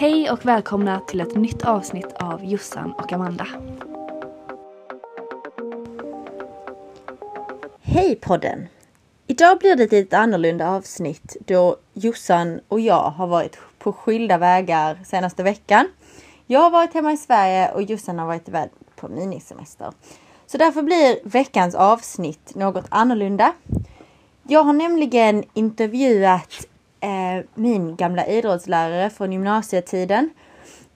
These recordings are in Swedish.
Hej och välkomna till ett nytt avsnitt av Jossan och Amanda. Hej podden! Idag blir det ett lite annorlunda avsnitt då Jossan och jag har varit på skilda vägar senaste veckan. Jag har varit hemma i Sverige och Jossan har varit iväg på minisemester. Så därför blir veckans avsnitt något annorlunda. Jag har nämligen intervjuat eh, min gamla idrottslärare från gymnasietiden.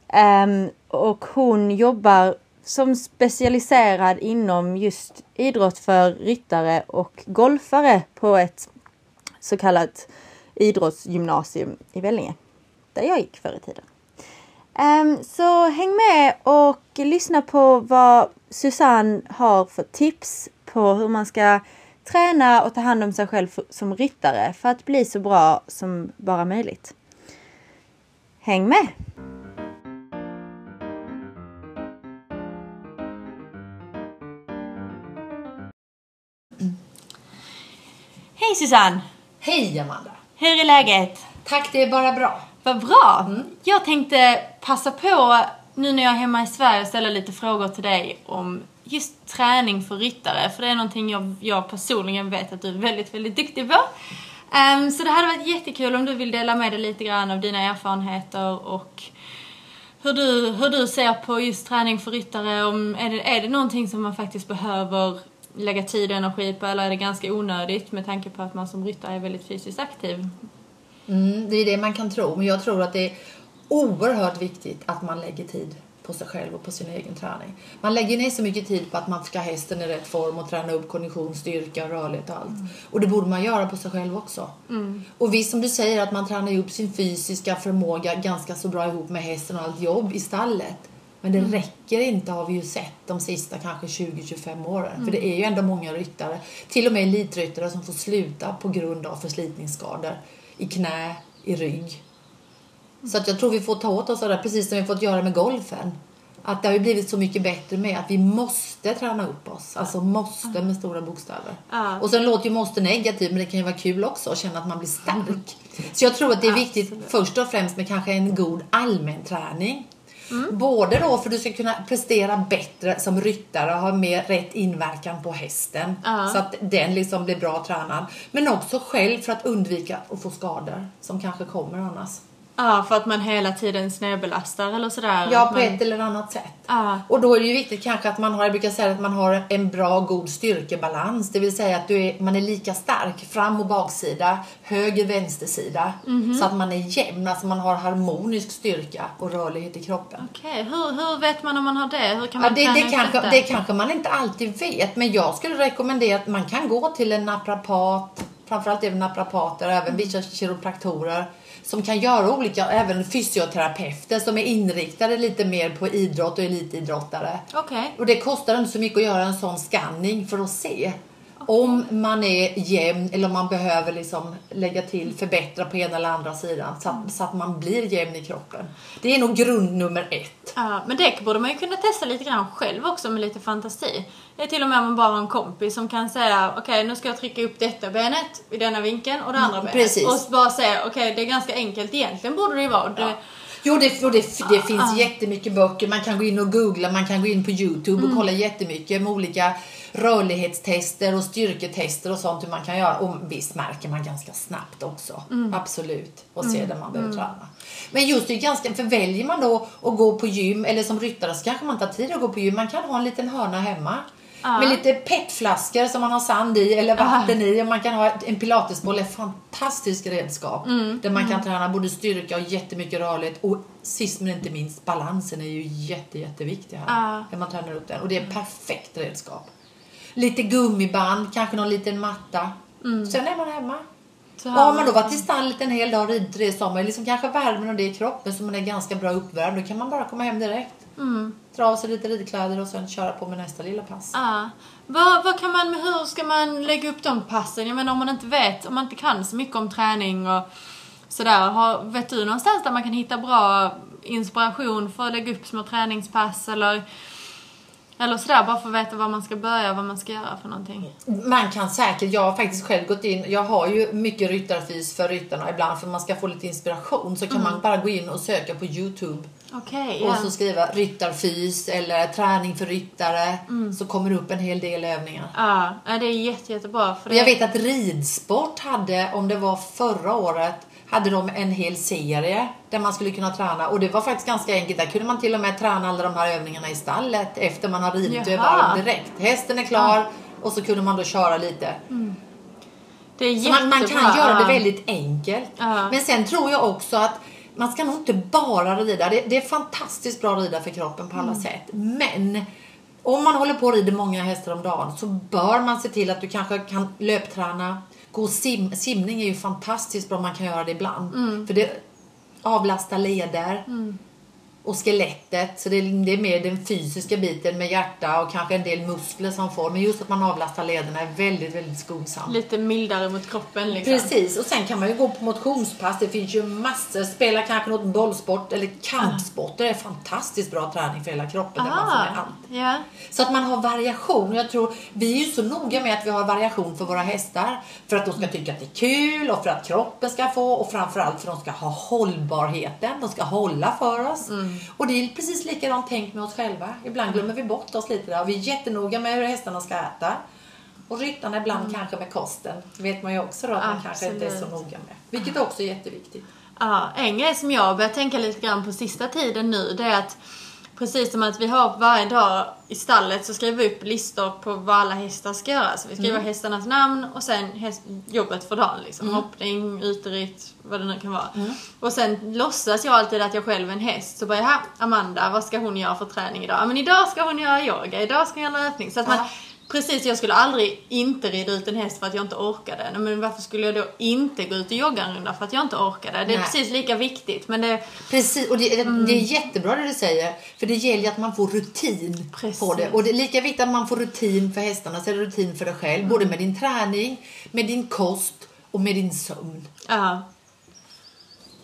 Eh, och hon jobbar som specialiserad inom just idrott för ryttare och golfare på ett så kallat idrottsgymnasium i Vellinge. Där jag gick förr i tiden. Um, så häng med och lyssna på vad Susanne har för tips på hur man ska träna och ta hand om sig själv som ryttare för att bli så bra som bara möjligt. Häng med! Hej Susanne! Hej Amanda! Hur är läget? Tack, det är bara bra. Vad bra! Mm. Jag tänkte passa på nu när jag är hemma i Sverige och ställa lite frågor till dig om just träning för ryttare. För det är någonting jag, jag personligen vet att du är väldigt, väldigt duktig på. Um, så det hade varit jättekul om du vill dela med dig lite grann av dina erfarenheter och hur du, hur du ser på just träning för ryttare. Om, är, det, är det någonting som man faktiskt behöver lägga tid och energi på eller är det ganska onödigt med tanke på att man som ryttare är väldigt fysiskt aktiv? Mm, det är det man kan tro, men jag tror att det är oerhört viktigt att man lägger tid på sig själv och på sin egen träning. Man lägger ner så mycket tid på att man ska ha hästen i rätt form och träna upp kondition, styrka, rörlighet och allt. Mm. Och det borde man göra på sig själv också. Mm. Och visst som du säger att man tränar upp sin fysiska förmåga ganska så bra ihop med hästen och allt jobb i stallet. Men det mm. räcker inte har vi ju sett de sista kanske 20-25 åren. Mm. För det är ju ändå många ryttare, till och med elitryttare som får sluta på grund av förslitningsskador i knä, i rygg så att jag tror vi får ta åt oss av det, precis som vi fått göra med golfen. Att det har ju blivit så mycket bättre med att vi måste träna upp oss. Alltså måste med stora bokstäver. Ja. Och sen låter ju måste negativt men det kan ju vara kul också att känna att man blir stark. Så jag tror att det är viktigt Absolut. först och främst med kanske en god allmän träning. Mm. Både då för att du ska kunna prestera bättre som ryttare och ha mer rätt inverkan på hästen. Ja. Så att den liksom blir bra tränad. Men också själv för att undvika att få skador som kanske kommer annars. Ja, för att man hela tiden snedbelastar eller sådär. Ja, på man... ett eller annat sätt. Ja. Och då är det ju viktigt kanske att man har, jag brukar säga att man har en bra god styrkebalans. Det vill säga att du är, man är lika stark fram och baksida, höger vänstersida. Mm -hmm. Så att man är jämn, alltså man har harmonisk styrka och rörlighet i kroppen. Okej, okay. hur, hur vet man om man har det? Hur kan man ja, det, det, kanske, det kanske man inte alltid vet. Men jag skulle rekommendera att man kan gå till en naprapat, framförallt även naprapater, även vissa kiropraktorer som kan göra olika, även fysioterapeuter som är inriktade lite mer på idrott och elitidrottare. Okay. Och det kostar inte så mycket att göra en sån scanning för att se om man är jämn eller om man behöver liksom lägga till, förbättra på ena eller andra sidan så att, så att man blir jämn i kroppen. Det är nog grund nummer ett. Ja, men det borde man ju kunna testa lite grann själv också med lite fantasi. Det är till och med om man bara har en kompis som kan säga okej okay, nu ska jag trycka upp detta benet i denna vinkeln och det andra mm, benet. Och bara säga okej okay, det är ganska enkelt egentligen borde det ju vara. Det, Jo, det, det, det ah, finns ah. jättemycket böcker. Man kan gå in och googla, man kan gå in på Youtube och mm. kolla jättemycket med olika rörlighetstester och styrketester och sånt hur man kan göra. Och visst märker man ganska snabbt också. Mm. Absolut. Och ser mm. där man behöver mm. träna. Men just det ganska, för väljer man då att gå på gym eller som ryttare så kanske man inte har tid att gå på gym. Man kan ha en liten hörna hemma. Ja. Med lite petflaskor som man har sand i eller vatten Aha. i. Och man kan ha en pilatesboll, ett fantastiskt redskap. Mm. Där man kan mm. träna både styrka och jättemycket rörlighet. Och sist men inte minst, balansen är ju jätte, jätteviktig här. Ja. När man tränar upp den. Och det är ett perfekt redskap. Lite gummiband, kanske någon liten matta. Mm. Sen är man hemma. Så och har man då varit i stallet en hel dag och ridit tre somrar, liksom kanske värmen och det i kroppen så man är ganska bra uppvärmd, då kan man bara komma hem direkt. Mm. Dra av sig lite ridkläder och sen köra på med nästa lilla pass. Ja. Vad, vad kan man, hur ska man lägga upp de passen? Jag menar om man inte vet, om man inte kan så mycket om träning och sådär. Har, vet du någonstans där man kan hitta bra inspiration för att lägga upp små träningspass eller Eller sådär, bara för att veta var man ska börja och vad man ska göra för någonting. Man kan säkert, jag har faktiskt själv gått in, jag har ju mycket ryttarfys för ryttarna ibland för man ska få lite inspiration så kan man bara gå in och söka på Youtube Okej, och ja. så skriva ryttarfys eller träning för ryttare så kommer det upp en hel del övningar. Ja, ja, det är jätte, jättebra. För det... Jag vet att ridsport hade, om det var förra året, hade de en hel serie där man skulle kunna träna och det var faktiskt ganska enkelt. Där kunde man till och med träna alla de här övningarna i stallet efter man har ridit över direkt. Hästen är klar och så kunde man då köra lite. det är Så man, man kan göra det ja. väldigt enkelt. Ja. Men sen tror jag också att man ska nog inte bara rida. Det, det är fantastiskt bra att rida för kroppen på alla sätt. Men om man håller på och rider många hästar om dagen så bör man se till att du kanske kan löpträna. Gå sim, simning är ju fantastiskt bra, man kan göra det ibland. För det avlastar leder och skelettet. Så det är, det är mer den fysiska biten med hjärta och kanske en del muskler som får. Men just att man avlastar lederna är väldigt, väldigt skonsamt. Lite mildare mot kroppen liksom. Precis, och sen kan man ju gå på motionspass. Det finns ju massor. Spela kanske något bollsport eller kampsport. Det är fantastiskt bra träning för hela kroppen. Där man får allt. ja. Så att man har variation. Jag tror, vi är ju så noga med att vi har variation för våra hästar. För att de ska tycka att det är kul och för att kroppen ska få och framförallt för att de ska ha hållbarheten. De ska hålla för oss. Och det är precis likadant tänk med oss själva. Ibland glömmer vi bort oss lite där. Och vi är jättenoga med hur hästarna ska äta. Och ryttarna ibland kanske med kosten. Det vet man ju också då att man kanske inte är så Absolut. noga med. Vilket också är jätteviktigt. Ja, en grej som jag har börjat tänka lite grann på sista tiden nu, det är att precis som att vi har varje dag i stallet så skriver vi upp listor på vad alla hästar ska göra. Så vi skriver Mm. hästarnas namn och sen häst, jobbet för dagen. Liksom. Hoppning, uteritt, vad det nu kan vara. Mm. Och sen låtsas jag alltid att jag själv är en häst. Så bara, jaha, Amanda, vad ska hon göra för träning idag? Ja, men idag ska hon göra yoga, idag ska hon göra löpning. Så att man. Precis, jag skulle aldrig inte rida ut en häst för att jag inte orkade. Men varför skulle jag då inte gå ut och jogga en runda för att jag inte orkade? Det är Nej. precis lika viktigt. Men det, Precis, och det, Mm. det är jättebra det du säger. För det gäller att man får rutin Precis. på det. Och det är lika viktigt att man får rutin för hästarna så är det rutin för dig själv. Mm. Både med din träning, med din kost och med din sömn. ja,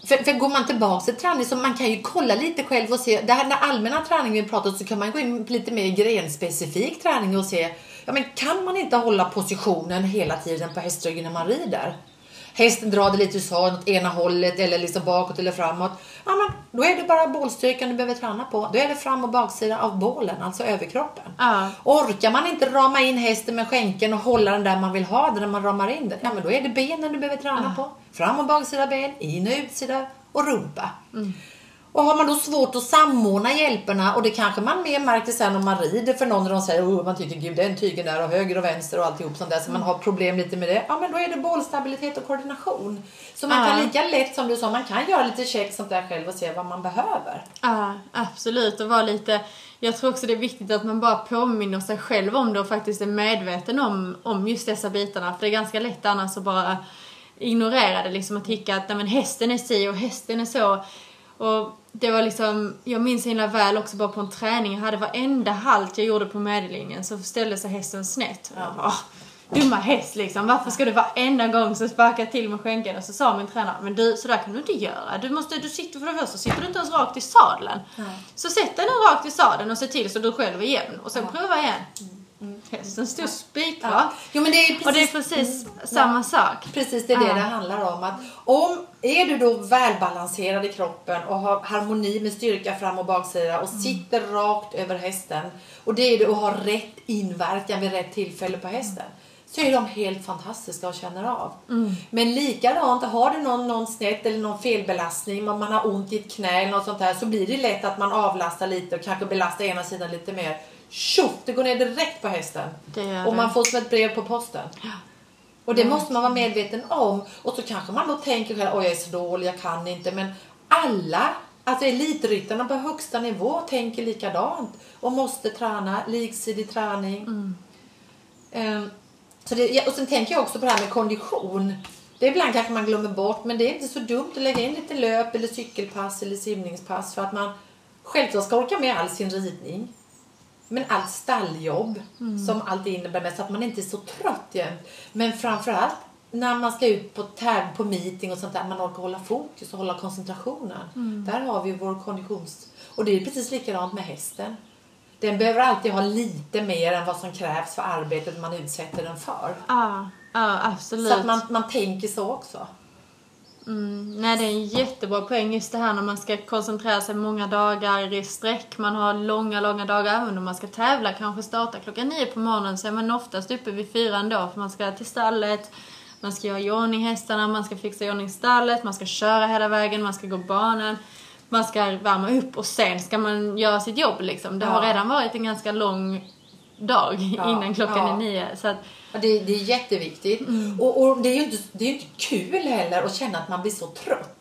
För, för går man tillbaka till träning så man kan ju kolla lite själv och se. Det här den allmänna träningen vi pratar om så kan man gå in på lite mer grenspecifik träning och se. Ja men kan man inte hålla positionen hela tiden på hästryggen när man rider? Hästen drar det lite så åt ena hållet eller liksom bakåt eller framåt. Ja men då är det bara bålstyrkan du behöver träna på. Då är det fram och baksida av bålen, alltså överkroppen. Ja. Orkar man inte rama in hästen med skänken och hålla den där man vill ha den när man ramar in den, ja men då är det benen du behöver träna på. Fram och baksida ben, in och utsida och rumpa. Och har man då svårt att samordna hjälperna och det kanske man mer märker sen om man rider för någon och de säger oh, man tycker gud den tygen där och höger och vänster och alltihop sånt där så man har problem lite med det. Ja men då är det bålstabilitet och koordination. Så man kan Ja. lika lätt som du sa, man kan göra lite check sånt där själv och se vad man behöver. ja, absolut. Och vara lite... Jag tror också det är viktigt att man bara påminner sig själv om det och faktiskt är medveten om, om just dessa bitarna. För det är ganska lätt annars att bara ignorera det. Liksom att tycka att nej, men hästen är si och hästen är så. Och det var liksom, jag minns så himla väl också bara på en träning, jag hade varenda halt jag gjorde på medellinjen så ställde sig hästen snett. Och jag bara, "Åh, dumma häst liksom, varför ska du varenda gång så sparka till med skänken? Och så sa min tränare, men du, så där kan du inte göra. Du måste, du sitter för det första sitter du inte ens rakt i sadeln. Så sätt nu rakt i sadeln och se till så du själv är jämn. Och sen pröva igen. Hästen stod spikrak. Jo men det är precis Och det är precis samma sak. Precis, det är det Ja. det handlar om. Att om är du då välbalanserad i kroppen och har harmoni med styrka fram och baksida och sitter rakt över hästen och det är du och har rätt inverkan vid rätt tillfälle på hästen så är de helt fantastiska och känner av. Men likadant, har du någon, någon snett eller någon felbelastning, om man har ont i ett knä eller något sånt där så blir det lätt att man avlastar lite och kanske belastar ena sidan lite mer. Tjoff, det går ner direkt på hästen. Och man får som ett brev på posten. Och det måste man vara medveten om. Och så kanske man då tänker själv, oj jag är så dålig, jag kan inte. Men alla, alltså elitryttarna på högsta nivå tänker likadant. Och måste träna, liksidig träning. Ehm, så det, och sen tänker jag också på det här med kondition. Det ibland kanske man glömmer bort, men det är inte så dumt att lägga in lite löp eller cykelpass eller simningspass för att man självklart ska orka med all sin ridning. Men allt stalljobb som allt innebär med så att man inte är så trött jämt. Men framförallt när man ska ut på täv på meeting och sånt där, man orkar hålla fokus och hålla koncentrationen. Där har vi vår konditions... Och det är precis likadant med hästen. Den behöver alltid ha lite mer än vad som krävs för arbetet man utsätter den för. Ja, ja absolut. Så att man, man tänker så också. Mm, nej, det är en jättebra poäng just det här när man ska koncentrera sig många dagar i sträck. Man har långa, långa dagar. Även om man ska tävla, kanske starta klockan nio på morgonen så är man oftast uppe vid fyra ändå för man ska till stallet. Man ska göra i ordning hästarna, man ska fixa i ordning stallet, man ska köra hela vägen, man ska gå banan. Man ska värma upp och sen ska man göra sitt jobb liksom. Det har Ja. redan varit en ganska lång dag Ja, innan klockan ja. är nio. Så att, Det, det är jätteviktigt. Och, och det är ju inte, det är inte kul heller att känna att man blir så trött.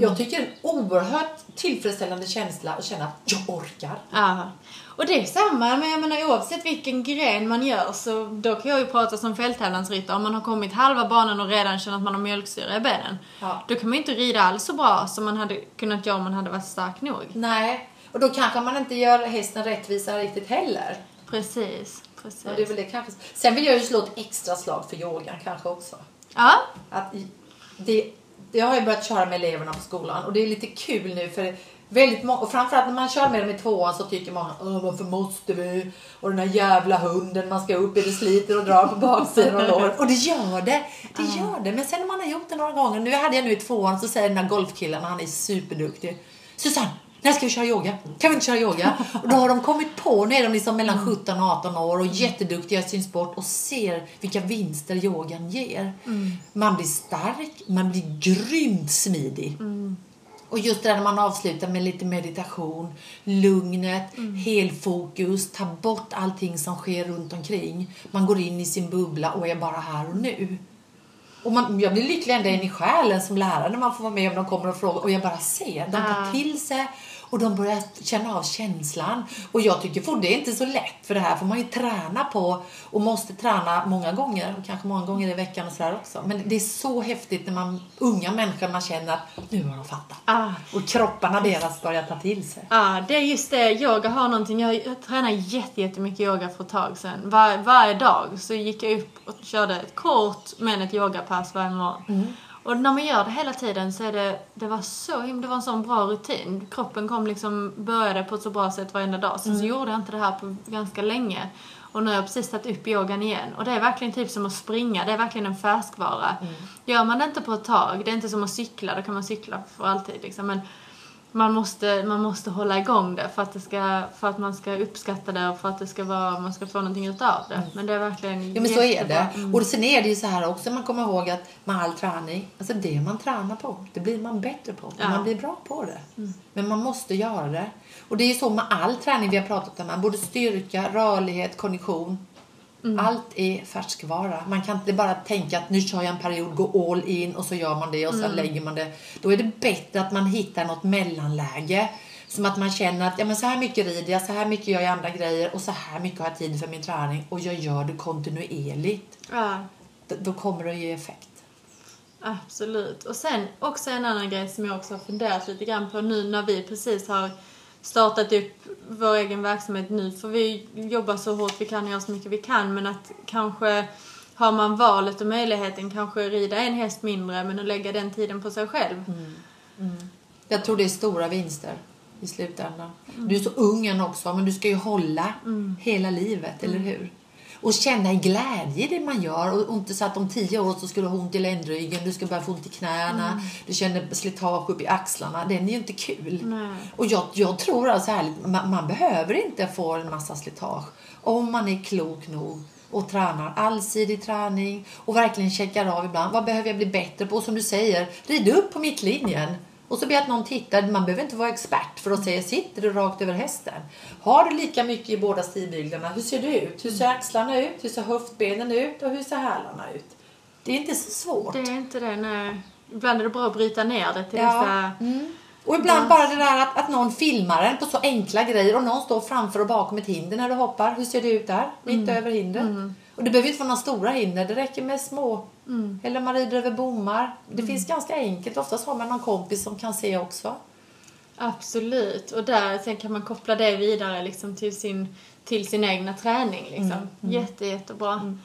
Jag tycker det är en oerhört tillfredsställande känsla att känna att jag orkar. Ja. Och det är samma, men jag menar oavsett vilken gren man gör så då kan jag ju prata som fälttävlansryttare. Om man har kommit halva banan och redan känner att man har mjölksyra i benen. Ja. Då kan man ju inte rida alls så bra som man hade kunnat göra om man hade varit stark nog. Nej, och då kanske man inte gör hästen rättvisa riktigt heller. Precis, precis. Ja, det är väl det kanske. Sen vill jag ju slå ett extra slag för yogan kanske också. Ja, Att det, jag har ju börjat köra med eleverna på skolan och det är lite kul nu för väldigt många, och framförallt när man kör med dem i tvåan så tycker många Åh, varför måste vi? Och den här jävla hunden man ska upp i, det sliter och drar på baksidan och lår. Och det gör det, det gör det. Men sen när man har gjort det några gånger, nu hade jag nu i tvåan så säger den här golfkillen, han är superduktig. Susanne, när ska vi köra yoga? Kan vi inte köra yoga? Och då har de kommit på, nu är de liksom mellan 17 och 18 år och jätteduktiga i sin sport och ser vilka vinster yogan ger. Man blir stark, man blir grymt smidig. Och just det där när man avslutar med lite meditation, lugnet, helfokus, ta bort allting som sker runt omkring. Man går in i sin bubbla och är bara här och nu. Och man, jag blir lycklig ända in i själen som lärare när man får vara med om de kommer och frågar och jag bara ser. De tar till sig och de börjar känna av känslan. Och jag tycker för det är inte så lätt för det här får man ju träna på och måste träna många gånger och kanske många gånger i veckan och sådär också. Men det är så häftigt när man, unga människor, man känner att nu har de fattat. Ah. Och kropparna deras börjar ta till sig. Ja, det är just det. Yoga har någonting. Jag, jag tränade jätte- jättemycket yoga för ett tag sedan. Var, varje dag så gick jag upp och körde ett kort men ett yogapass varje morgon. Och när man gör det hela tiden så är det, det var så himla, det var en sån bra rutin. Kroppen kom liksom, började på ett så bra sätt varenda dag. Sen så gjorde jag inte det här på ganska länge. Och nu har jag precis tagit upp yogan igen. Och det är verkligen typ som att springa, det är verkligen en färskvara. Gör man det inte på ett tag, det är inte som att cykla, då kan man cykla för alltid liksom. Men man måste, man måste hålla igång det för att, det ska, för att man ska uppskatta det och för att det ska vara, man ska få någonting utav det. Men det är verkligen Mm. Ja men så är det. Och sen är det ju så här också, man kommer ihåg att med all träning, alltså det man tränar på, det blir man bättre på. Ja. Man blir bra på det. Men man måste göra det. Och det är ju så med all träning vi har pratat om, här, både styrka, rörlighet, kondition. Allt är färskvara. Man kan inte bara tänka att nu kör jag en period, gå all in och så gör man det och sen lägger man det. Då är det bättre att man hittar något mellanläge. Som att man känner att ja, men så här mycket rider jag, så här mycket gör jag andra grejer och så här mycket har jag tid för min träning och jag gör det kontinuerligt. Ja, D- Då kommer det att ge effekt. absolut. Och sen också en annan grej som jag också har funderat lite grann på nu när vi precis har startat upp vår egen verksamhet nu. För vi jobbar så hårt vi kan och gör så mycket vi kan. Men att kanske har man valet och möjligheten kanske rida en häst mindre men att lägga den tiden på sig själv. Jag tror det är stora vinster i slutändan. Du är så ung än också, men du ska ju hålla hela livet, eller hur? Och känna en glädje i det man gör och inte så att om tio år så ska du ha ont i ländryggen, du ska börja få ont i knäna, du känner slitage upp i axlarna. Den är ju inte kul. Nej. Och jag, jag tror alltså ärligt, man, man behöver inte få en massa slitage om man är klok nog och tränar allsidig träning och verkligen checkar av ibland. Vad behöver jag bli bättre på? Och som du säger, rid upp på mittlinjen. Och så ber jag att någon tittar. Man behöver inte vara expert för att säga sitter du rakt över hästen? Har du lika mycket i båda stigbyglarna? Hur ser det ut? Hur ser axlarna ut? Hur ser höftbenen ut? Och hur ser hälarna ut? Det är inte så svårt. Det är inte det, nej. Ibland är det bra att bryta ner det till Ja. vissa... Och ibland bara det där att, att någon filmar en på så enkla grejer och någon står framför och bakom ett hinder när du hoppar. Hur ser det ut där? Mitt över hindret. Och det behöver inte vara några stora hinder. Det räcker med små. Eller man rider över bommar. Det finns ganska enkelt. Oftast har man någon kompis som kan se också. Absolut. Och där sen kan man koppla det vidare liksom till sin, till sin egna träning. Liksom. Jätte, jättebra.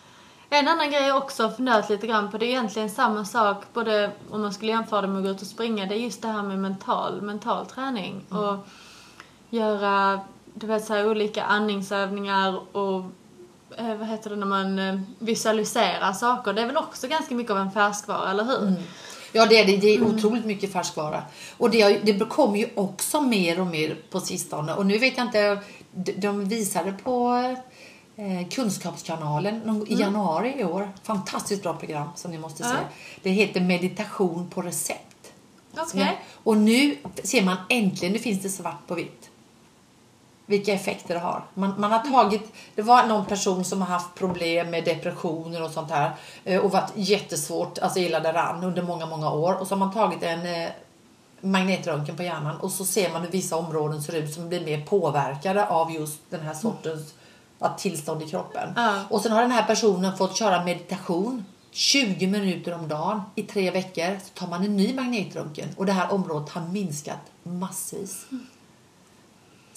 En annan grej jag också har funderat lite grann på, det är egentligen samma sak, både om man skulle jämföra det med att gå ut och springa, det är just det här med mental, mental träning. Och göra, du vet så här, olika andningsövningar och eh, vad heter det när man eh, visualiserar saker. Det är väl också ganska mycket av en färskvara, eller hur? Ja, det är det. Det är otroligt mycket färskvara. Och det, det kommer ju också mer och mer på sistone. Och nu vet jag inte, de- de visade på eh, Kunskapskanalen i januari i år. Fantastiskt bra program som ni måste se. Det heter Meditation på recept. Okej. Ja. Och nu ser man äntligen, nu finns det svart på vitt. Vilka effekter det har. Man, man har tagit, det var någon person som har haft problem med depressioner och sånt här. eh, Och varit jättesvårt, alltså illa däran under många, många år. Och så har man tagit en eh, magnetröntgen på hjärnan och så ser man hur vissa områden ser ut som blir mer påverkade av just den här sortens ja, tillstånd i kroppen. Ja. Och sen har den här personen fått köra meditation 20 minuter om dagen i tre veckor. Så tar man en ny magnetröntgen och det här området har minskat massvis.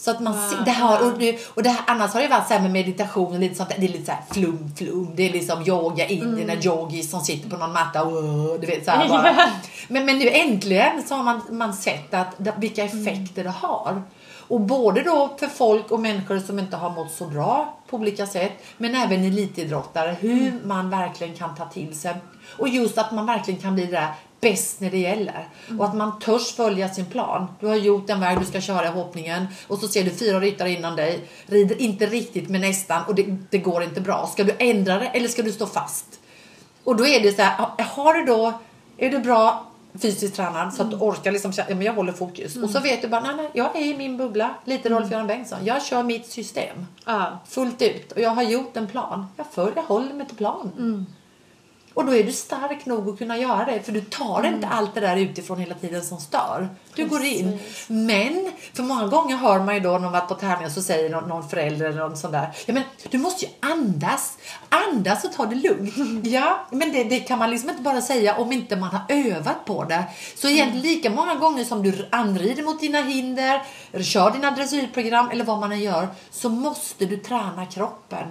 Så att man ser, det här, och, det, och det här, annars har det varit så här med meditation och lite sånt det är lite så här flum flum. Det är liksom yoga in i en yogis som sitter på någon matta och du vet så här bara. Men, men nu äntligen så har man, man sett att, vilka effekter det har. Och både då för folk och människor som inte har mått så bra på olika sätt. Men även elitidrottare. Hur man verkligen kan ta till sig. Och just att man verkligen kan bli det där bäst när det gäller. Och att man törs följa sin plan. Du har gjort den väg du ska köra i hoppningen. Och så ser du fyra ryttare innan dig. Rider inte riktigt men nästan. Och det, det går inte bra. Ska du ändra det eller ska du stå fast? Och då är det så här, har du då, är du bra fysiskt tränad så att du orkar liksom ja, men jag håller fokus. Och så vet du bara, nej, nej, jag är i min bubbla, lite Rolf-Göran Bengtsson. Jag kör mitt system Ja. fullt ut och jag har gjort en plan. Jag följer, jag håller mig till planen. Och då är du stark nog att kunna göra det för du tar inte allt det där utifrån hela tiden som stör. Du går in. Men för många gånger hör man ju då när man varit på tävlingar så säger någon, någon förälder eller någon sån där. Ja men du måste ju andas. Andas och ta det lugnt. Ja men det, det kan man liksom inte bara säga om inte man har övat på det. Så egentligen lika många gånger som du anrider mot dina hinder, kör dina dressyrprogram eller vad man än gör så måste du träna kroppen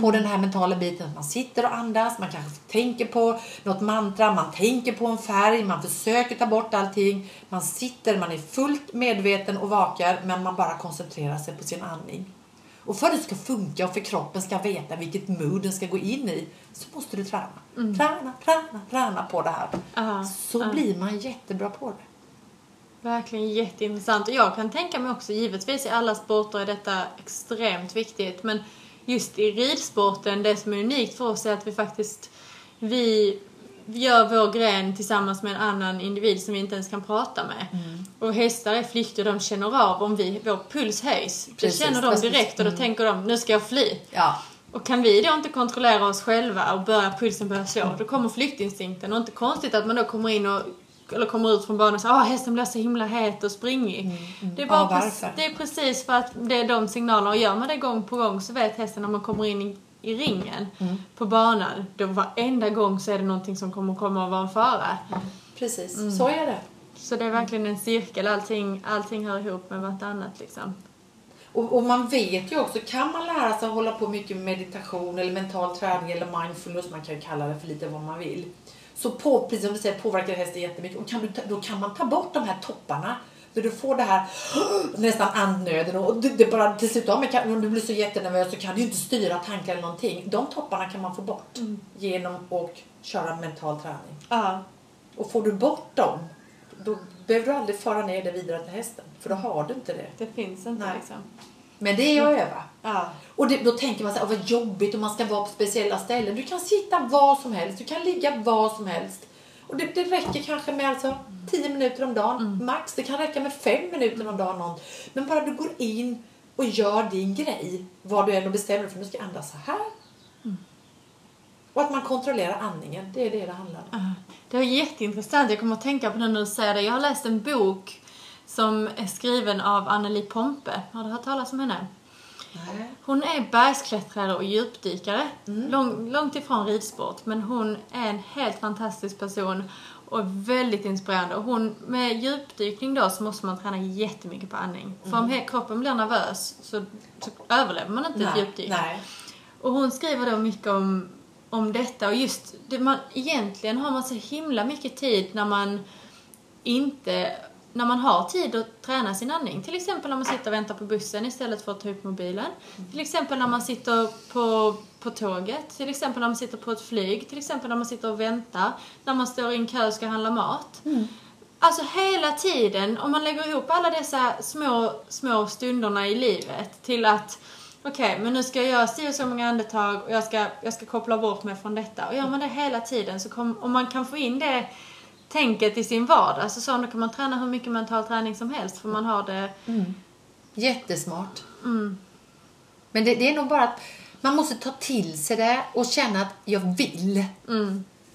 på den här mentala biten. Att man sitter och andas, man kanske tänker på något mantra, man tänker på en färg, man försöker ta bort allting. Man sitter, man är fullt medveten och vakar men man bara koncentrerar sig på sin andning. Och för att det ska funka och för kroppen ska veta vilket mood den ska gå in i så måste du träna. Träna, träna, träna på det här. Ja, Så ja. blir man jättebra på det. Verkligen jätteintressant. Och jag kan tänka mig också, givetvis i alla sporter är detta extremt viktigt. Men just i ridsporten, det som är unikt för oss är att vi faktiskt, vi gör vår gren tillsammans med en annan individ som vi inte ens kan prata med. Och hästar är flyktiga de känner av om vi, vår puls höjs. Precis, det känner de direkt och då tänker de, nu ska jag fly. Ja, Och kan vi då inte kontrollera oss själva och börja pulsen börja slå, då kommer flyktinstinkten. Och inte konstigt att man då kommer in och eller kommer ut från banan och säger att hästen blir så himla het och springig. Det, är bara Ja, precis, det är precis för att det är de signalerna. Och gör man det gång på gång så vet hästen när man kommer in i, i ringen Mm. på banan, då varenda gång så är det någonting som kommer komma att vara en fara. precis. Så är det. Så det är verkligen en cirkel, allting, allting hör ihop med vartannat liksom. Och, och man vet ju också, kan man lära sig att hålla på mycket med meditation eller mental träning eller mindfulness, man kan ju kalla det för lite vad man vill. Så på, precis som du säger påverkar hästen jättemycket och kan du, då kan man ta bort de här topparna. För du får det här nästan andnöden och det, det bara till slut, ja, om du blir så jättenervös så kan du inte styra tankar eller någonting. De topparna kan man få bort genom att köra mental träning. Ja. Och får du bort dem, då behöver du aldrig föra ner det vidare till hästen. För då har du inte det. Det finns inte Nej. liksom. Men det är att öva. Ja. Och det, då tänker man så här, "Åh, vad jobbigt om man ska vara på speciella ställen. Du kan sitta var som helst, du kan ligga var som helst. Och det, det räcker kanske med alltså 10 minuter om dagen, max. Det kan räcka med 5 minuter om dagen. Någon. Men bara du går in och gör din grej, vad du än bestämmer för nu ska jag andas så här. Och att man kontrollerar andningen, det är det det handlar om. Det var jätteintressant. Jag kommer att tänka på det när du säger det. Jag har läst en bok som är skriven av Anneli Pompe. Har du hört talas om henne? Nej. Hon är bergsklättrare och djupdykare. Lång, långt ifrån ridsport. Men hon är en helt fantastisk person och väldigt inspirerande. Och hon, med djupdykning då så måste man träna jättemycket på andning. För om he- kroppen blir nervös så, så överlever man inte ett Nej. djupdyk. Nej. Och hon skriver då mycket om, om detta och just det man, egentligen har man så himla mycket tid när man inte när man har tid att träna sin andning. Till exempel när man sitter och väntar på bussen istället för att ta upp mobilen. Till exempel när man sitter på, på tåget. Till exempel när man sitter på ett flyg. Till exempel när man sitter och väntar. När man står i en kö och ska handla mat. Alltså hela tiden, om man lägger ihop alla dessa små, små stunderna i livet till att okej, men nu ska jag göra si och så många andetag och jag ska, jag ska koppla bort mig från detta. Och gör man det hela tiden så kom, om man kan få in det tänket i sin vardag så så då kan man träna hur mycket mental träning som helst för man har det Jättesmart. Men det, det är nog bara att man måste ta till sig det och känna att jag vill.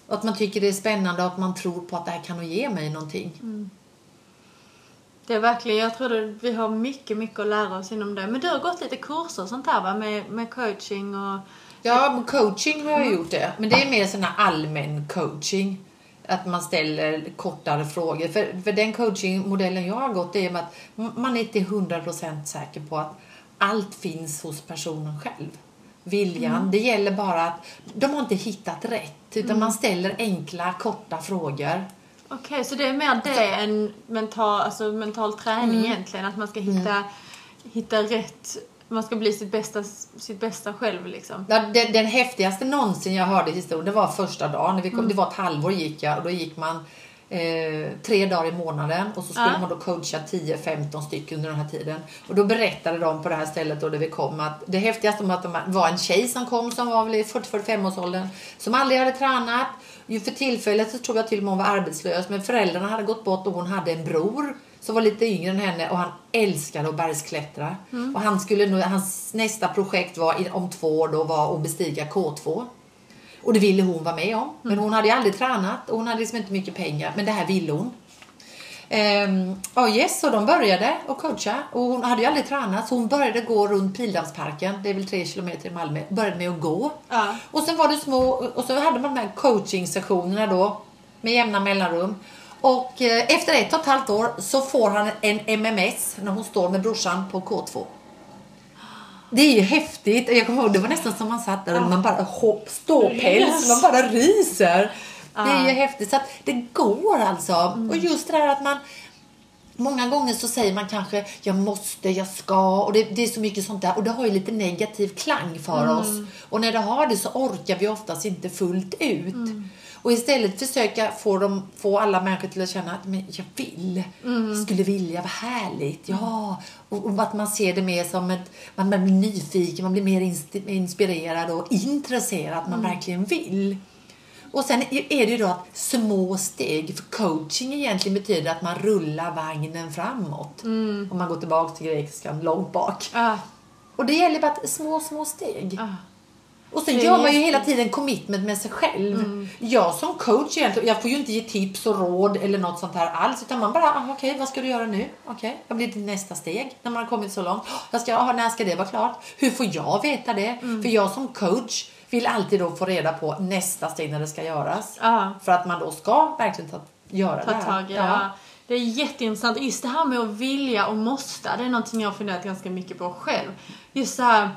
Och att man tycker det är spännande och att man tror på att det här kan nog ge mig någonting. Det är verkligen, jag tror att vi har mycket, mycket att lära oss inom det. Men du har gått lite kurser och sånt här va? Med, med coaching och... Ja, coaching har jag gjort det. Men det är mer sån här allmän coaching. Att man ställer kortare frågor. För, för den coachingmodellen jag har gått det är med att man är inte 100% säker på att allt finns hos personen själv. Viljan. Det gäller bara att de har inte hittat rätt. Utan man ställer enkla, korta frågor. Okej, så det är mer det än mental, alltså mental träning egentligen? Att man ska hitta, hitta rätt... Man ska bli sitt bästa, sitt bästa själv liksom. Ja, den, den häftigaste någonsin jag hörde i historien, det var första dagen. När vi kom, Det var ett halvår gick jag och då gick man eh, tre dagar i månaden och så skulle Ja. man då coacha 10-15 stycken under den här tiden. Och då berättade de på det här stället då där vi kom att det häftigaste var att det var en tjej som kom som var väl i 40-45 års åldern som aldrig hade tränat. Ju för tillfället så tror jag till och med hon var arbetslös men föräldrarna hade gått bort och hon hade en bror som var lite yngre än henne och han älskade att bergsklättra. Och han skulle nu, hans nästa projekt var om två år då var att bestiga K2. Och det ville hon vara med om. Men hon hade aldrig tränat och hon hade liksom inte mycket pengar. Men det här ville hon. Ehm, ja, yes, så de började att coacha och hon hade ju aldrig tränat så hon började gå runt Pildammsparken, det är väl tre kilometer i Malmö, började med att gå. Ja. Och sen var det små, och så hade man de här coaching-sessionerna då med jämna mellanrum. Och eh, efter ett och ett halvt år så får han en MMS när hon står med brorsan på K2. Det är ju häftigt. Jag kommer ihåg, det var nästan som man satt där och man bara hopp, ståpäls, man bara ryser. Det är ju häftigt. Så att det går alltså. Och just det där att man Många gånger så säger man kanske jag måste, jag ska och det, det är så mycket sånt där och det har ju lite negativ klang för oss. Och när det har det så orkar vi oftast inte fullt ut. Och istället försöka få, dem, få alla människor till att känna att men jag vill, jag skulle vilja, vad härligt, ja. Och, och att man ser det mer som ett, man blir nyfiken, man blir mer inspirerad och intresserad, att man verkligen vill. Och sen är det ju då att små steg, för coaching egentligen betyder att man rullar vagnen framåt. Om man går tillbaka till grekiskan, långt bak. Ja. Och det gäller bara att små, små steg. Ja. Och sen gör man ju hela tiden commitment med sig själv. Jag som coach egentligen, jag får ju inte ge tips och råd eller något sånt här alls. Utan man bara, ah, okej vad ska du göra nu? Okej, vad blir ditt nästa steg? När man har kommit så långt. Jag ska, ah, när ska det vara klart? Hur får jag veta det? För jag som coach vill alltid då få reda på nästa steg när det ska göras. Ja. För att man då ska verkligen ta, göra ta det här. tag i. Ja. Det är jätteintressant. Just det här med att vilja och måste, det är någonting jag har funderat ganska mycket på själv. Just så här,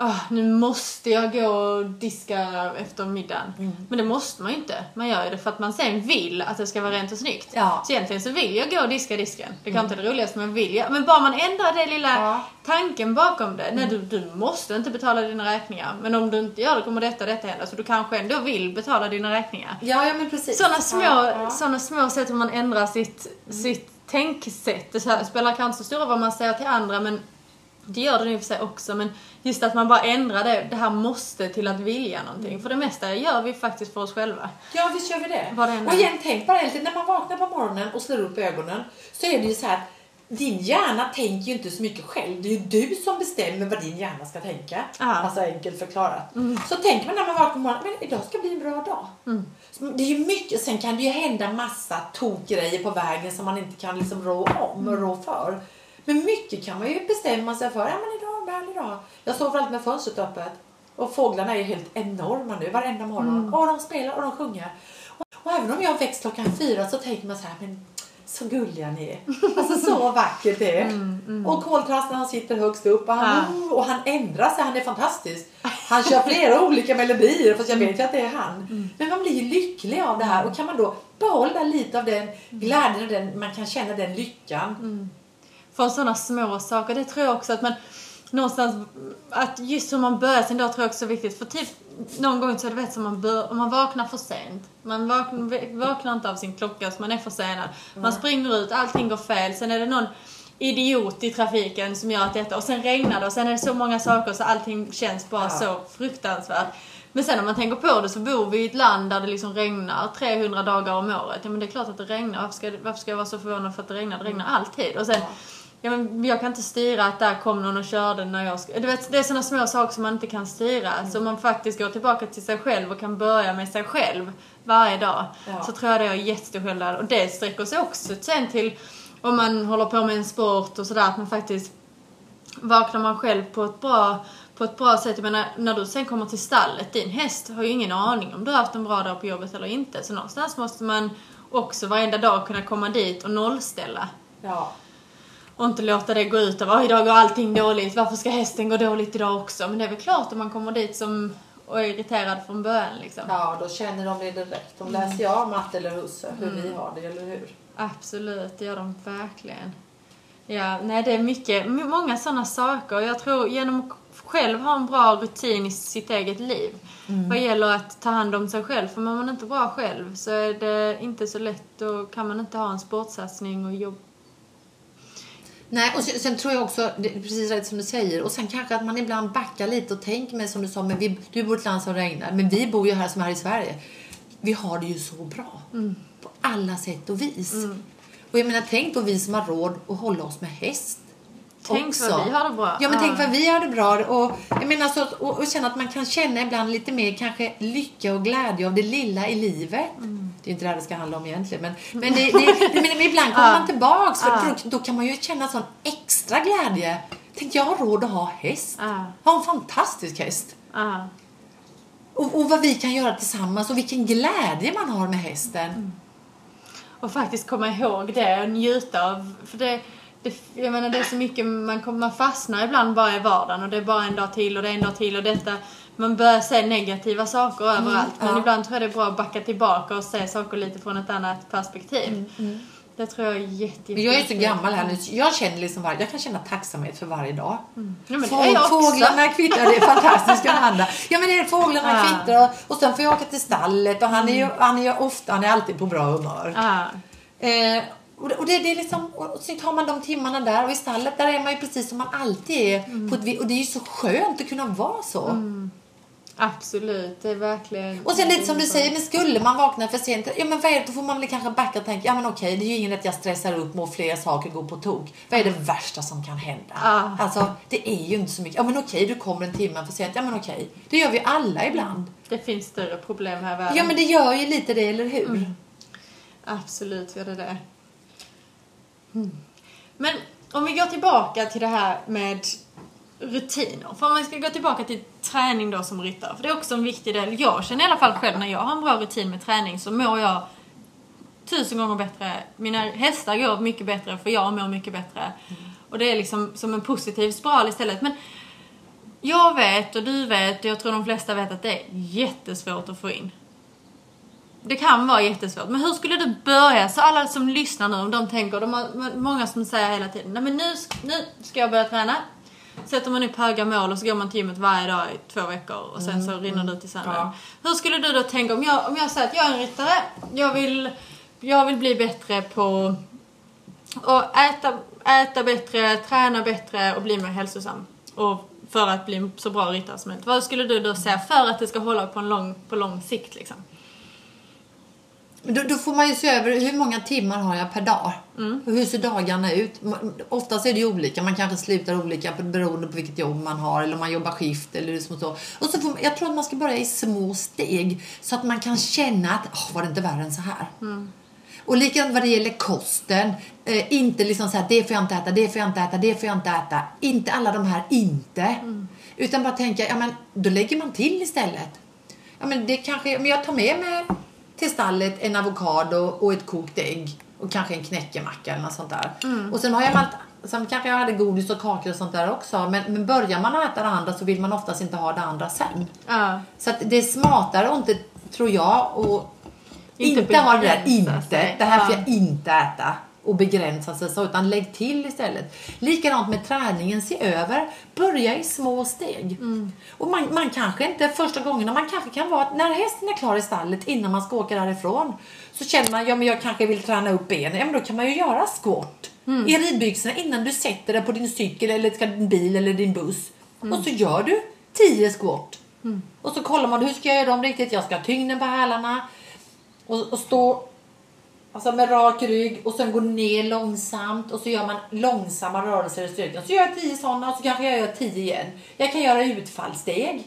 ah, nu måste jag gå och diska efter middagen. Mm. Men det måste man ju inte. Man gör ju det för att man sen vill att det ska vara rent och snyggt. Ja. Mm. Så egentligen så vill jag gå och diska disken. Det kan inte vara det roligaste men vill jag. Men bara man ändrar det lilla Ja. tanken bakom det. Nej, du, du måste inte betala dina räkningar. Men om du inte gör det kommer detta och detta hända. Så du kanske ändå vill betala dina räkningar. Ja, ja men precis. Sådana små, Ja, såna små sätt hur man ändrar sitt, sitt tänksätt. Det spelar kanske inte så stor roll vad man säger till andra men det gör det i och för sig också. Men just att man bara ändrar det, det här måste till att vilja någonting. För det mesta gör vi faktiskt för oss själva. Ja, visst gör vi det. Och igen, tänk bara lite, när man vaknar på morgonen och slår upp ögonen så är det ju så här att din hjärna tänker ju inte så mycket själv. Det är ju du som bestämmer vad din hjärna ska tänka. Ja. Alltså enkelt förklarat. Så tänker man när man vaknar på morgonen, men idag ska bli en bra dag. Så Det är ju mycket, sen kan det ju hända massa tokgrejer på vägen som man inte kan liksom rå om och rå för. Men mycket kan man ju bestämma sig för. Ja men idag är en härlig dag. Jag sover alltid med fönstret öppet. Och fåglarna är ju helt enorma nu varenda morgon. Och de spelar och de sjunger. Och, och även om jag har växt klockan fyra så tänker man så här, men så gulliga ni är. Alltså så vackert det är. Och koltrasten han sitter högst upp och han, Ja. och han ändrar sig, han är fantastisk. Han kör flera olika melodier fast jag vet ju att det är han. Men man blir ju lycklig av det här och kan man då behålla lite av den glädjen och den, man kan känna den lyckan. Från sådana små saker. Det tror jag också att man någonstans, att just hur man börjar sin dag tror jag också är viktigt. För typ någon gång så är det vet som man bör, om man vaknar för sent. Man vaknar, vaknar inte av sin klocka så man är försenad. Man springer ut, allting går fel. Sen är det någon idiot i trafiken som gör att detta och sen regnar det och sen är det så många saker så allting känns bara Ja. så fruktansvärt. Men sen om man tänker på det så bor vi i ett land där det liksom regnar 300 dagar om året. Ja men det är klart att det regnar. Varför ska, varför ska jag vara så förvånad för att det regnar? Det regnar alltid. Och sen, ja men jag kan inte styra att där kom någon och körde när jag ska... Du vet, det är sådana små saker som man inte kan styra. Så om man faktiskt går tillbaka till sig själv och kan börja med sig själv varje dag. Ja. Så tror jag det är jättestor skillnad. Och det sträcker sig också sen till om man håller på med en sport och sådär. Att man faktiskt vaknar man själv på ett bra, på ett bra sätt. Jag menar, när du sen kommer till stallet, din häst har ju ingen aning om du har haft en bra dag på jobbet eller inte. Så någonstans måste man också varenda dag kunna komma dit och nollställa. Ja. Och inte låta det gå ut "Oj, idag går allting dåligt, varför ska hästen gå dåligt idag också? Men det är väl klart om man kommer dit som och är irriterad från början liksom. ja, då känner de det direkt. De läser ju av matte eller husse hur vi har det, eller hur? Absolut, det gör de verkligen. Ja, nej det är mycket, många sådana saker. Jag tror genom att själv ha en bra rutin i sitt eget liv. Vad gäller att ta hand om sig själv. För mår man inte bra själv så är det inte så lätt. Då kan man inte ha en sportsatsning och jobb. Nej, och sen, sen tror jag också, det är precis rätt som du säger, och sen kanske att man ibland backar lite och tänker med som du sa, men vi, du bor i ett land som regnar, men vi bor ju här som här i Sverige. Vi har det ju så bra. På alla sätt och vis. Och jag menar, tänk på vi som har råd att hålla oss med häst. Tänk vad vi har det bra. Ja, men tänk vad vi har det bra. Och, jag menar, så, och, och känna att man kan känna ibland lite mer kanske lycka och glädje av det lilla i livet. Det är inte det här det ska handla om egentligen. Men, men, det, det, men, men ibland kommer man tillbaks. För Ja. då, då kan man ju känna sån extra glädje. Tänk, jag har råd att ha häst. Ha en fantastisk häst. Och, och vad vi kan göra tillsammans och vilken glädje man har med hästen. Mm. Och faktiskt komma ihåg det och njuta av. För det, det, jag menar det är så mycket, man, man fastnar ibland bara i vardagen och det är bara en dag till och det är en dag till och detta. Man börjar se negativa saker överallt. Men ja. ibland tror jag det är bra att backa tillbaka och se saker lite från ett annat perspektiv. Det tror jag är jätte, Men jag är så gammal här nu. Jag känner liksom var, jag kan känna tacksamhet för varje dag. Ja, jag också. Fåglarna kvittrar, det är fantastiskt Johanna. Ja men det är fåglarna Ja. kvittrar och, sen får jag åka till stallet och han är ju, han är ju ofta, han är alltid på bra humör. Ja. Eh, och och det, det är liksom, och så har man de timmarna där och i stallet där är man ju precis som man alltid är. På ett, och det är ju så skönt att kunna vara så. Absolut, det är verkligen... Och sen lite som du säger, men skulle man vakna för sent, ja men vad är det, då får man väl kanske backa och tänka, ja men okej, det är ju ingen att jag stressar upp mig och fler saker går på tok. Vad är det värsta som kan hända? Ja. Alltså, det är ju inte så mycket, ja men okej, du kommer en timme för sent, ja men okej. Det gör vi alla ibland. Det finns större problem här i världen. Ja men det gör ju lite det, eller hur? Absolut gör det det. Mm. Men om vi går tillbaka till det här med rutiner. För om man ska gå tillbaka till träning då som ryttare. För det är också en viktig del. Jag känner i alla fall själv när jag har en bra rutin med träning så mår jag tusen gånger bättre. Mina hästar går mycket bättre för jag mår mycket bättre. Och det är liksom som en positiv spiral istället. Men jag vet och du vet och jag tror de flesta vet att det är jättesvårt att få in. Det kan vara jättesvårt. Men hur skulle du börja? Så alla som lyssnar nu, om de tänker, de har många som säger hela tiden, nej men nu, nu ska jag börja träna. Sätter man upp höga mål och så går man till gymmet varje dag i två veckor och sen så rinner det ut i sanden. Ja. Hur skulle du då tänka om jag, om jag säger att jag är en ryttare, jag vill, jag vill bli bättre på att äta, äta bättre, träna bättre och bli mer hälsosam. Och för att bli så bra ryttare som möjligt. Vad skulle du då säga för att det ska hålla på, en lång, på lång sikt liksom? Då, då får man ju se över hur många timmar har jag per dag. Och hur ser dagarna ut? Oftast är det ju olika. Man kanske slutar olika beroende på vilket jobb man har eller om man jobbar skift eller så. och så. Och så får, jag tror att man ska börja i små steg så att man kan känna att oh, var det inte värre än så här. Och likadant vad det gäller kosten. Eh, inte liksom så här, det får jag inte äta, det får jag inte äta, det får jag inte äta. Inte alla de här inte. Utan bara tänka, ja men då lägger man till istället. Ja men det kanske, men jag tar med mig till stallet en avokado och ett kokt ägg och kanske en knäckemacka eller något sånt där. Och sen har jag allt, sen kanske jag hade godis och kakor och sånt där också. Men, men börjar man äta det andra så vill man oftast inte ha det andra sen. Ja. Så att det är smartare och inte, tror jag, och Inte inte, ha det där inte. Det här får Ja. jag inte äta och begränsa sig så, utan lägg till istället. Likadant med träningen, se över. Börja i små steg. Mm. Och man, man kanske inte första gången, man kanske kan vara att när hästen är klar i stallet innan man ska åka därifrån så känner man, ja men jag kanske vill träna upp benen. Ja men då kan man ju göra squat Mm. i ridbyxorna innan du sätter dig på din cykel eller din bil eller din buss. Mm. Och så gör du 10 squat. Och så kollar man hur ska jag göra dem riktigt. Jag ska ha tyngden på hälarna och, och stå alltså med rak rygg och sen gå ner långsamt och så gör man långsamma rörelser i styrkan. Så gör jag 10 sådana och så kanske jag gör 10 igen. Jag kan göra utfallssteg.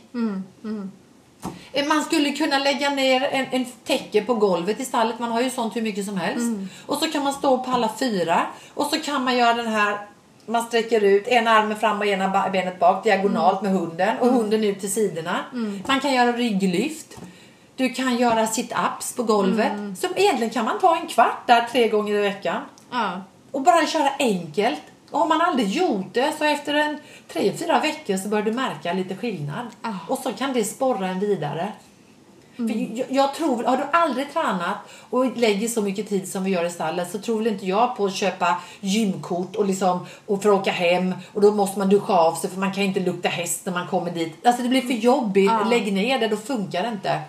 Eh, Man skulle kunna lägga ner en, en täcke på golvet i stallet. Man har ju sånt hur mycket som helst. Och så kan man stå på alla fyra. Och så kan man göra den här man sträcker ut ena armen fram och ena benet bak diagonalt med hunden och hunden ut till sidorna. Man kan göra rygglyft. Du kan göra sit-ups på golvet. Så egentligen kan man ta en kvart där tre gånger i veckan Ja. och bara köra enkelt. Och har man aldrig gjort det så efter en tre, fyra veckor så börjar du märka lite skillnad. Ah. Och så kan det sporra en vidare. För jag, jag tror, har du aldrig tränat och lägger så mycket tid som vi gör i stallet så tror väl inte jag på att köpa gymkort och liksom och för att åka hem och då måste man duscha av sig för man kan inte lukta häst när man kommer dit. Alltså det blir för jobbigt. Ja. Lägg ner det, då funkar det inte.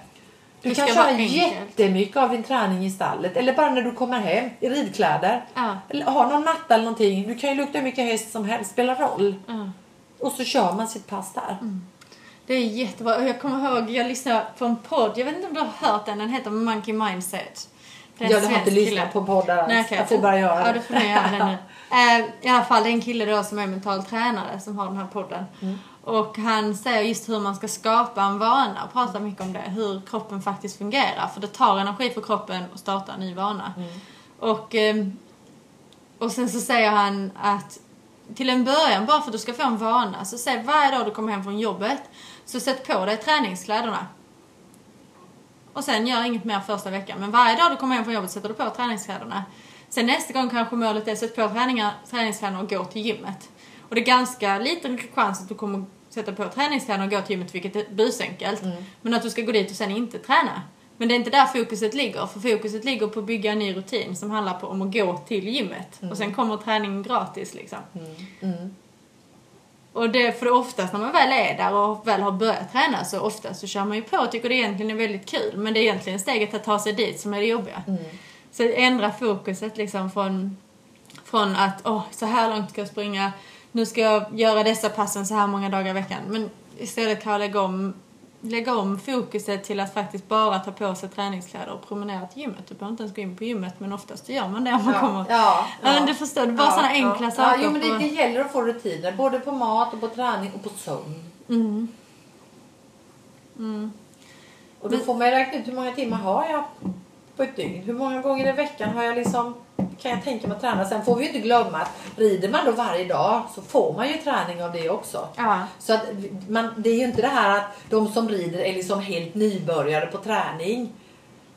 Du Det kan ska köra vara enkelt. jättemycket av din träning i stallet eller bara när du kommer hem i ridkläder. Ja. Eller ha någon matta eller någonting. Du kan ju lukta hur mycket häst som helst, spelar roll. Ja. Och så kör man sitt pass där. Det är jättebra. Jag kommer ihåg, jag lyssnade på en podd, jag vet inte om du har hört den, den heter Monkey Mindset. Det är en Jag har inte lyssnat på poddar. Nej, okej. Jag får bara göra Ja, det. du får göra det nu. Eh, I alla fall, det är en kille då som är mental tränare som har den här podden. Mm. Och han säger just hur man ska skapa en vana och pratar mycket om det. Hur kroppen faktiskt fungerar. För det tar energi för kroppen att starta en ny vana. Mm. Och, ehm, och sen så säger han att till en början, bara för att du ska få en vana, så säg varje dag du kommer hem från jobbet, så sätt på dig träningskläderna. Och sen gör inget mer första veckan. Men varje dag du kommer hem från jobbet sätter du på träningskläderna. Sen nästa gång kanske målet är att sätta på träningskläderna och gå till gymmet. Och det är ganska liten chans att du kommer sätta på träningskläderna och gå till gymmet, vilket är busenkelt. Men att du ska gå dit och sen inte träna. Men det är inte där fokuset ligger. För fokuset ligger på att bygga en ny rutin som handlar på om att gå till gymmet. Och sen kommer träningen gratis liksom. Och det, för det oftast när man väl är där och väl har börjat träna så oftast så kör man ju på och tycker det egentligen är väldigt kul. Men det är egentligen steget att ta sig dit som är det jobbiga. Så ändra fokuset liksom från, från att åh, så här långt ska jag springa, nu ska jag göra dessa passen så här många dagar i veckan. Men istället kan jag lägga om, lägga om fokuset till att faktiskt bara ta på sig träningskläder och promenera till gymmet. Du behöver inte ens gå in på gymmet men oftast gör man det om man kommer. ja, Ja, men du förstår, det är bara sådana enkla ja. saker. Ja, jo, men det, det gäller att få rutiner. Både på mat och på träning och på sömn. Mm. Och då får man ju räkna ut hur många timmar har jag på ett dygn. Hur många gånger i veckan har jag liksom kan jag tänka mig att träna. Sen får vi ju inte glömma att rider man då varje dag så får man ju träning av det också. Ja. Så att man, det är ju inte det här att de som rider är liksom helt nybörjare på träning.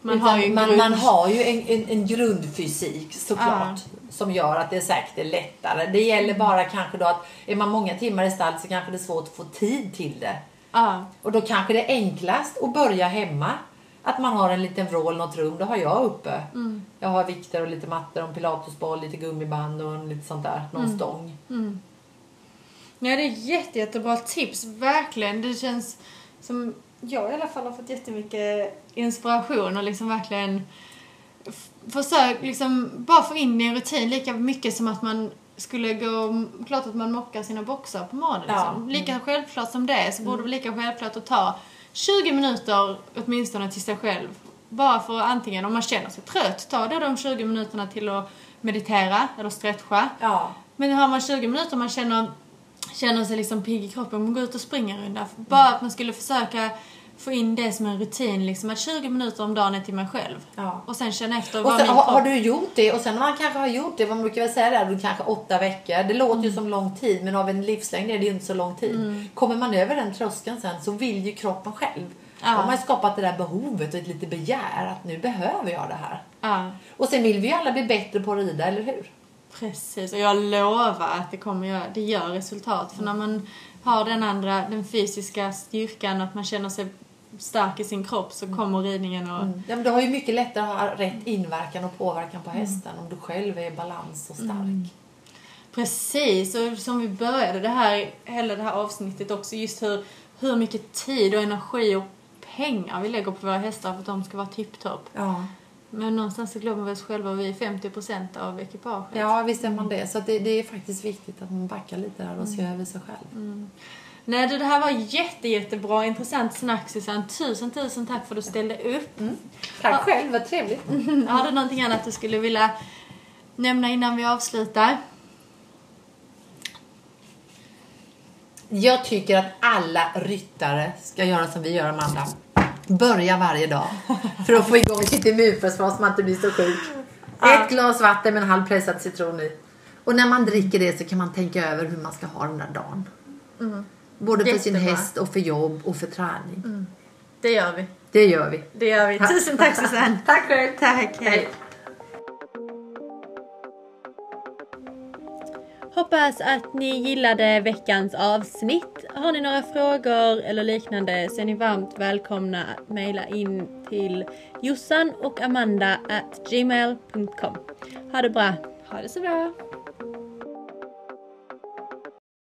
Man har ju man, grund- man har ju en, en, en grundfysik såklart. Som gör att det säkert är lättare. Det gäller bara kanske då att är man många timmar i stall så kanske det är svårt att få tid till det. Ja. Och då kanske det är enklast att börja hemma. Att man har en liten vrå eller något rum, det har jag uppe. Jag har vikter och lite mattor och en pilatesboll, lite gummiband och lite sånt där, någon stång. Ja, det är jätte, jättebra tips. Verkligen. Det känns som jag i alla fall har fått jättemycket inspiration och liksom verkligen försök liksom bara få in i en rutin lika mycket som att man skulle gå, klart att man mockar sina boxar på morgonen Ja. liksom. Lika självklart som det så borde det vara lika självklart att ta 20 minuter åtminstone till sig själv. Bara för antingen om man känner sig trött, ta då de 20 minuterna till att meditera eller stretcha. Ja. Men har man 20 minuter man känner, känner sig liksom pigg i kroppen, man går ut och springer en runda. Bara att man skulle försöka få in det som en rutin, liksom att 20 minuter om dagen är till mig själv. Ja. Och sen känna efter Och vad sen, min kropp... har du gjort det och sen när man kanske har gjort det, man brukar väl säga då kanske åtta veckor. Det låter ju som lång tid men av en livslängd är det ju inte så lång tid. Kommer man över den tröskeln sen så vill ju kroppen själv. Då har man skapat det där behovet och ett lite begär att nu behöver jag det här. Ja, Och sen vill vi ju alla bli bättre på att rida, eller hur? Precis, och jag lovar att det kommer göra, det gör resultat. För när man har den andra, den fysiska styrkan, att man känner sig stark i sin kropp så kommer ridningen och... Ja, men du har ju mycket lättare att ha rätt inverkan och påverkan på hästen om du själv är i balans och stark. Precis, och som vi började det här, hela det här avsnittet också, just hur, hur mycket tid och energi och pengar vi lägger på våra hästar för att de ska vara tipptopp. Ja. Men någonstans så glömmer vi oss själva och vi är 50% av ekipaget. ja, visst är man det. Så det, det är faktiskt viktigt att man backar lite där och ser över sig själv. Nej du, det här var jätte, jättebra, intressant snack Susanne. Tusen, tusen tack för att du ställde upp. Tack själv, vad trevligt. Har du någonting annat du skulle vilja nämna innan vi avslutar? Jag tycker att alla ryttare ska göra som vi gör, Amanda. Börja varje dag för att få igång sitt immunförsvar så man inte blir så sjuk. Ett glas vatten med en halv pressad citron i. Och när man dricker det så kan man tänka över hur man ska ha den där dagen. Både för sin Jättebra. häst och för jobb och för träning. Det gör vi. Det gör vi. Det gör vi. Tusen tack Susanne. Tack själv. Tack, hej. Hoppas att ni gillade veckans avsnitt. Har ni några frågor eller liknande så är ni varmt välkomna att mejla in till jossan och amanda at gmail.com. Ha det bra. Ha det så bra!